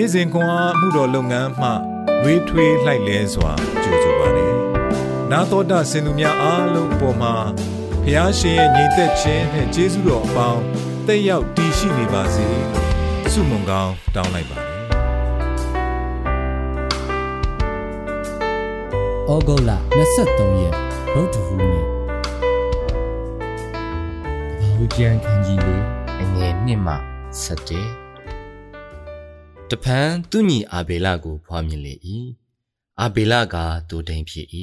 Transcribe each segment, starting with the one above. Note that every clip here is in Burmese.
နေ့စဉ်ခွန်အားမှုတော်လုပ်ငန်းမှလွေးထွေးလှိုက်လဲစွာကြိုဆိုပါရစေ။နာတော်တာစင်သူများအားလုံးအပေါ်မှာဖျားရှင်ရဲ့ညီသက်ခြင်းနဲ့ကျေးဇူးတော်အပေါင်းတက်ရောက်တည်ရှိနေပါစေလို့ဆုမွန်ကောင်းတောင်းလိုက်ပါတယ်။ဩဂုတ်လ23ရက်ဗုဒ္ဓဟူးနေ့ဘာဝပြန်ခန်းကြီးလေးအငယ်1မှ7 တဖန်သူညီအာဘေလကိုဖွားမြင်လေ၏အာဘေလကဒိုဒိန်ဖြစ်၏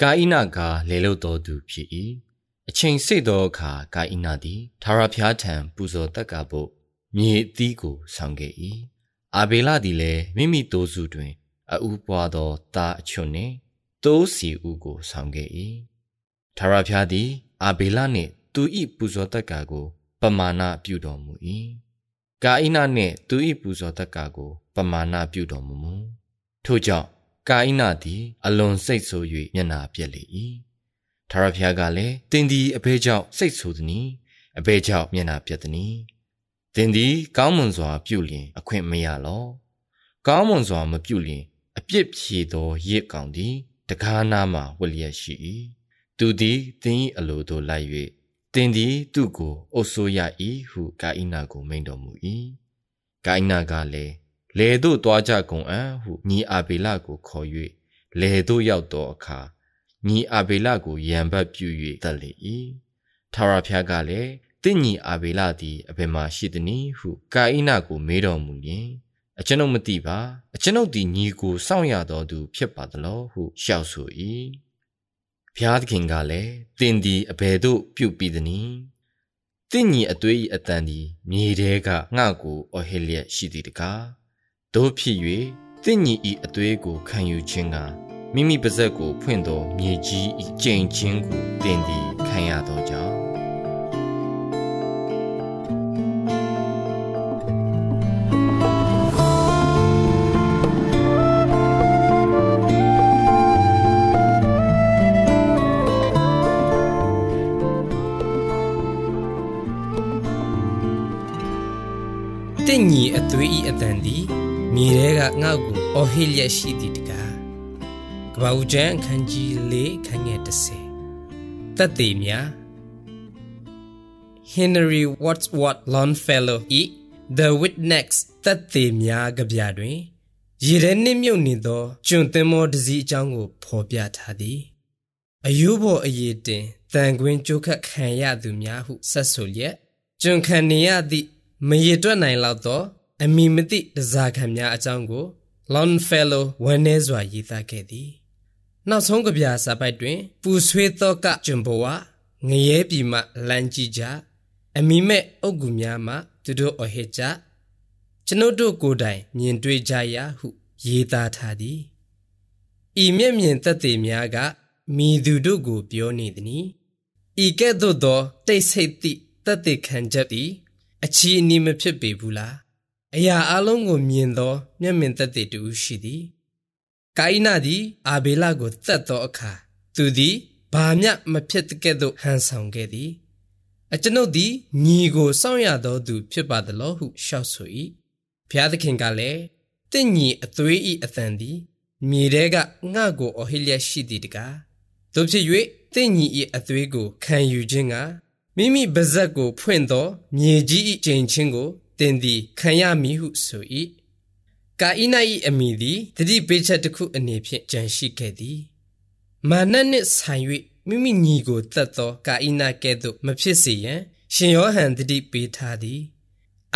ကာဣနကလေလုတ်တော်သူဖြစ်၏အချိန်စိတ်သောအခါကာဣနသည်သာရဖျားထံပူဇော်တက်ကဖို့မြေအသီးကိုဆောင်ခဲ့၏အာဘေလသည်လည်းမိမိတိုးစုတွင်အူပွားသောသားအချွတ်နှင့်တိုးစီဦးကိုဆောင်ခဲ့၏သာရဖျားသည် အာဘေလနှင့်သူ၏ပူဇော်တက်ကကို ပမာဏပြုတော်မူ၏ ကာဣနနှင့်သူ၏ပူဇော်တက္ကကို ပမာဏပြုတော်မူမူထို့ကြောင့်ကာဣနသည် အလွန်စိတ်ဆိုး၍မျက်နာပြက်လေ၏ထာဝရဘုရားကလည်းတင်သည်အဘဲကြောင့်စိတ်ဆိုးသည်။အဘဲကြောင့်မျက်နာပြက်သည်။တင်သည် ကောင်းမွန်စွာပြုလျင် အခွင့်မရလော။ကောင်းမွန်စွာမပြုလျင် အပြစ်ဖြေသောရစ်ကောင်သည်တကားနာမှဝလျက်ရှိ၏။သူသည်တင်၏အလိုသို့လိုက်၍ တင်သည်သူ့ကိုအုပ်ဆိုးရ၏ဟုကာဣနာကိုမိန်တော်မူ၏ကာဣနာကလည်းလေတို့တွားကြကုန်အံ့ဟုညီအာဘေလကိုခေါ်၍လေတို့ရောက်သောအခါညီအာဘေလကိုရံပတ်ပြု၍တက်လေ၏ထာဝရဘုရားကလည်းတင့်ညီအာဘေလသည်အဘယ်မှရှိသနည်းဟုကာဣနာကိုမေးတော်မူလျင်အကျွန်ုပ်မသိပါအကျွန်ုပ်သည်ညီကိုစောင့်ရတော်သူဖြစ်ပါသလောဟုလျှောက်ဆို၏ ဘုရားသခင်ကလည်းတင်သည်အဘယ်သို့ပြုပြီးသနည်းတင့်ညီအသွေး၏အတန်သည်မြေထဲကငှကိုအဟေလျက်ရှိသည်တကားတို့ဖြစ်၍တင့်ညီ၏အသွေးကိုခံယူခြင်းကမိမိပါဇက်ကိုဖွင့်သောမြေကြီး၏ကြိမ်ချင်းကိုတင်သည်ခံရသောကြောင့် တင့်ညီအသွေးဤအတန်သည်မြေထဲကငေါ့ကိုအော်ဟစ်လျက်ရှိသည်တကားကပ္ပဦးကျမ်းအခန်းကြီး၄ခန်းငယ်30တတ်သေးများ Henry Wadsworth Longfellow ၏ The Witness တတ်သေးများကြပြတွင်ရေထဲနှင့်မြုပ်နေသောကျွန်သင်္ဘောတစ်စီးအကြောင်းကိုဖော်ပြထားသည်အယုဘော်အရေးတင်တန်ခွင်းကြိုးခတ်ခံရသူများဟုဆက်ဆိုလျက်ကျွန်ခံနေရသည့် မရတွက်နိုင်လောက်သောအမိမတိတစားခံများအကြောင်းကို Longfellow ဝန်းနေစွာရေးသားခဲ့သည်နောက်ဆုံးကဗျာစာပိုက်တွင် ပူဆွေးသောကကျွန်ဘဝငရဲပြီမှလမ်းကြည့်ကြအမိမဲ့အုတ်ကူများမှသူတို့အဟစ်ကြကျွန်ုပ်တို့ကိုယ်တိုင်မြင်တွေ့ကြရာဟု ရေးသားထားသည်ဤမျက်မြင်သက်သေများကမိသူတို့ကိုပြောနေသည်။ဤကဲ့သို့သောတိတ်ဆိတ်သည့်သက်သေခံချက်သည် အချီအနီးမဖြစ်ပေဘူးလားအရာအလုံးကိုမြင်သော မျက်မြင်သက်သေတူရှိသည်ကိုင်းနာသည် အာဘေလကိုတတ်သောအခါသူသည်ဘာမျှမဖြစ်တဲ့ကဲ့သို့ဟန်ဆောင်ခဲ့သည်အကျွန်ုပ်သည်ညီကိုစောင့်ရသောသူ ဖြစ်ပါသလောဟုလျှောက်ဆို၏ဘုရားသခင်ကလည်းတင့်ညီအသွေးဤအသံသည်မြေထဲကငှကိုအဟိလျက်ရှိသည်တကားတို့ဖြစ်၍တင့်ညီဤအသွေးကိုခံယူခြင်းက မိမိပါဇက်ကိုဖွင့်သောမြေကြီး၏ကျိန်ချင်းကိုတင်သည်ခံရမည်ဟုဆို၏ကာဣနာ၏အမိသည်တတိပေးချက်တစ်ခုအနေဖြင့်ကြံရှိခဲ့သည်မာနနှင့်ဆိုင်၍မိမိညီကိုတတ်သောကာဣနာကဲ့သို့မဖြစ်စေရန်ရှင်ယောဟန်တတိပေးထားသည်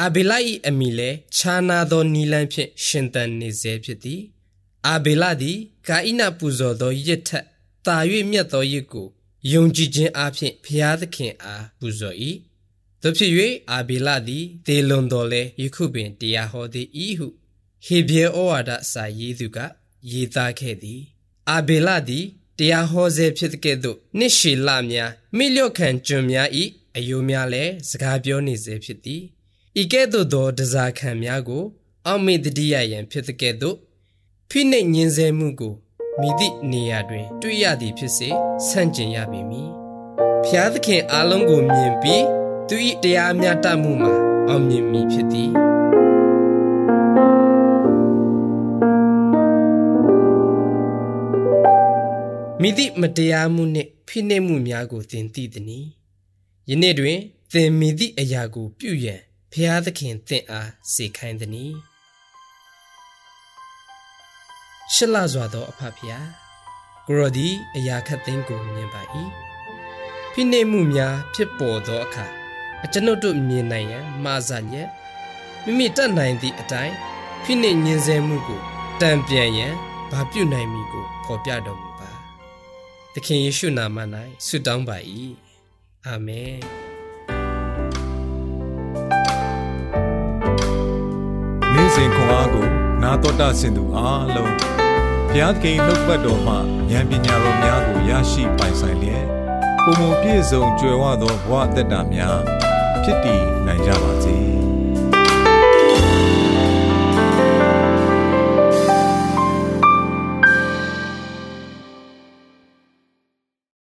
အာဘေလ၏အမိလည်းခြားနာသောနီလန်းဖြင့်ရှင်သန်နေစေဖြစ်သည်အာဘေလသည်ကာဣနာပူဇော်သောရစ်ထက်တာ၍မြတ်သောရစ်ကို ယုံကြည်ခြင်းအပြင်ဖျားသခင်အားပူဇော်၏တို့ဖြစ်၍အာဘေလသည်ဒေလွန်တော်လဲယခုပင်တရားဟောသည်ဤဟုဟေဘရဲဩဝါဒစာရေးသူကရေးသားခဲ့သည်အာဘေလသည်တရားဟောစေဖြစ်တဲ့ကဲ့သို့နှစ်ရှည်လများမိလျော့ခံကျွန်များဤအယိုးများလည်းစကားပြောနေစေဖြစ်သည်ဤကဲ့သို့သောတစားခံများကို အောက်မေ့တတိယယံဖြစ်တဲ့ကဲ့သို့ဖိနှိပ်ညင်းဆဲမှုကို မိသည့်နေရာတွင် တွေ့ရသည်ဖြစ်စေဆန့်ကျင်ရပေမည်။ဖျားသခင်အားလုံးကိုမြင်ပြီးသူ၏တရားမျှတမှုမှာအောင်မြင်မည်ဖြစ်သည်။မိသည့်မတရားမှုနှင့်ဖိနှိပ်မှုများကိုသင်သိသည်။ယနေ့တွင်သင်မိသည့်အရာကိုပြုရန်ဖျားသခင်သင်အားစေခိုင်းသည်။ ရှလစွာသောအဖဖျားကိုရောဒီအရာခတ်သိမ်းကိုမြင်ပါ၏။ဖိနှိပ်မှုများဖြစ်ပေါ်သောအခါအကျွန်ုပ်တို့မြင်နိုင်ရန်မှားစညက်မိမိတတ်နိုင်သည့်အတိုင်းဖိနှိပ်ညင်ဆဲမှုကိုတံပြန်ရန်ဘာပြုနိုင်မည်ကိုဖော်ပြတော်မူပါသခင်ယေရှုနာမ၌ဆုတောင်းပါ၏အာမင်နေ့စဉ်ခွန်အားကိုနာတော်တာဆင်သူအားလုံး ဘုရားသခင်နှုတ်ပတ်တော်မှဉာဏ်ပညာတော်များကိုရရှိပိုင်ဆိုင်လျက်ပုံမပြည့်စုံကြွယ်ဝသောဘဝအသက်တာများဖြစ်တည်နိုင်ကြပါစေ။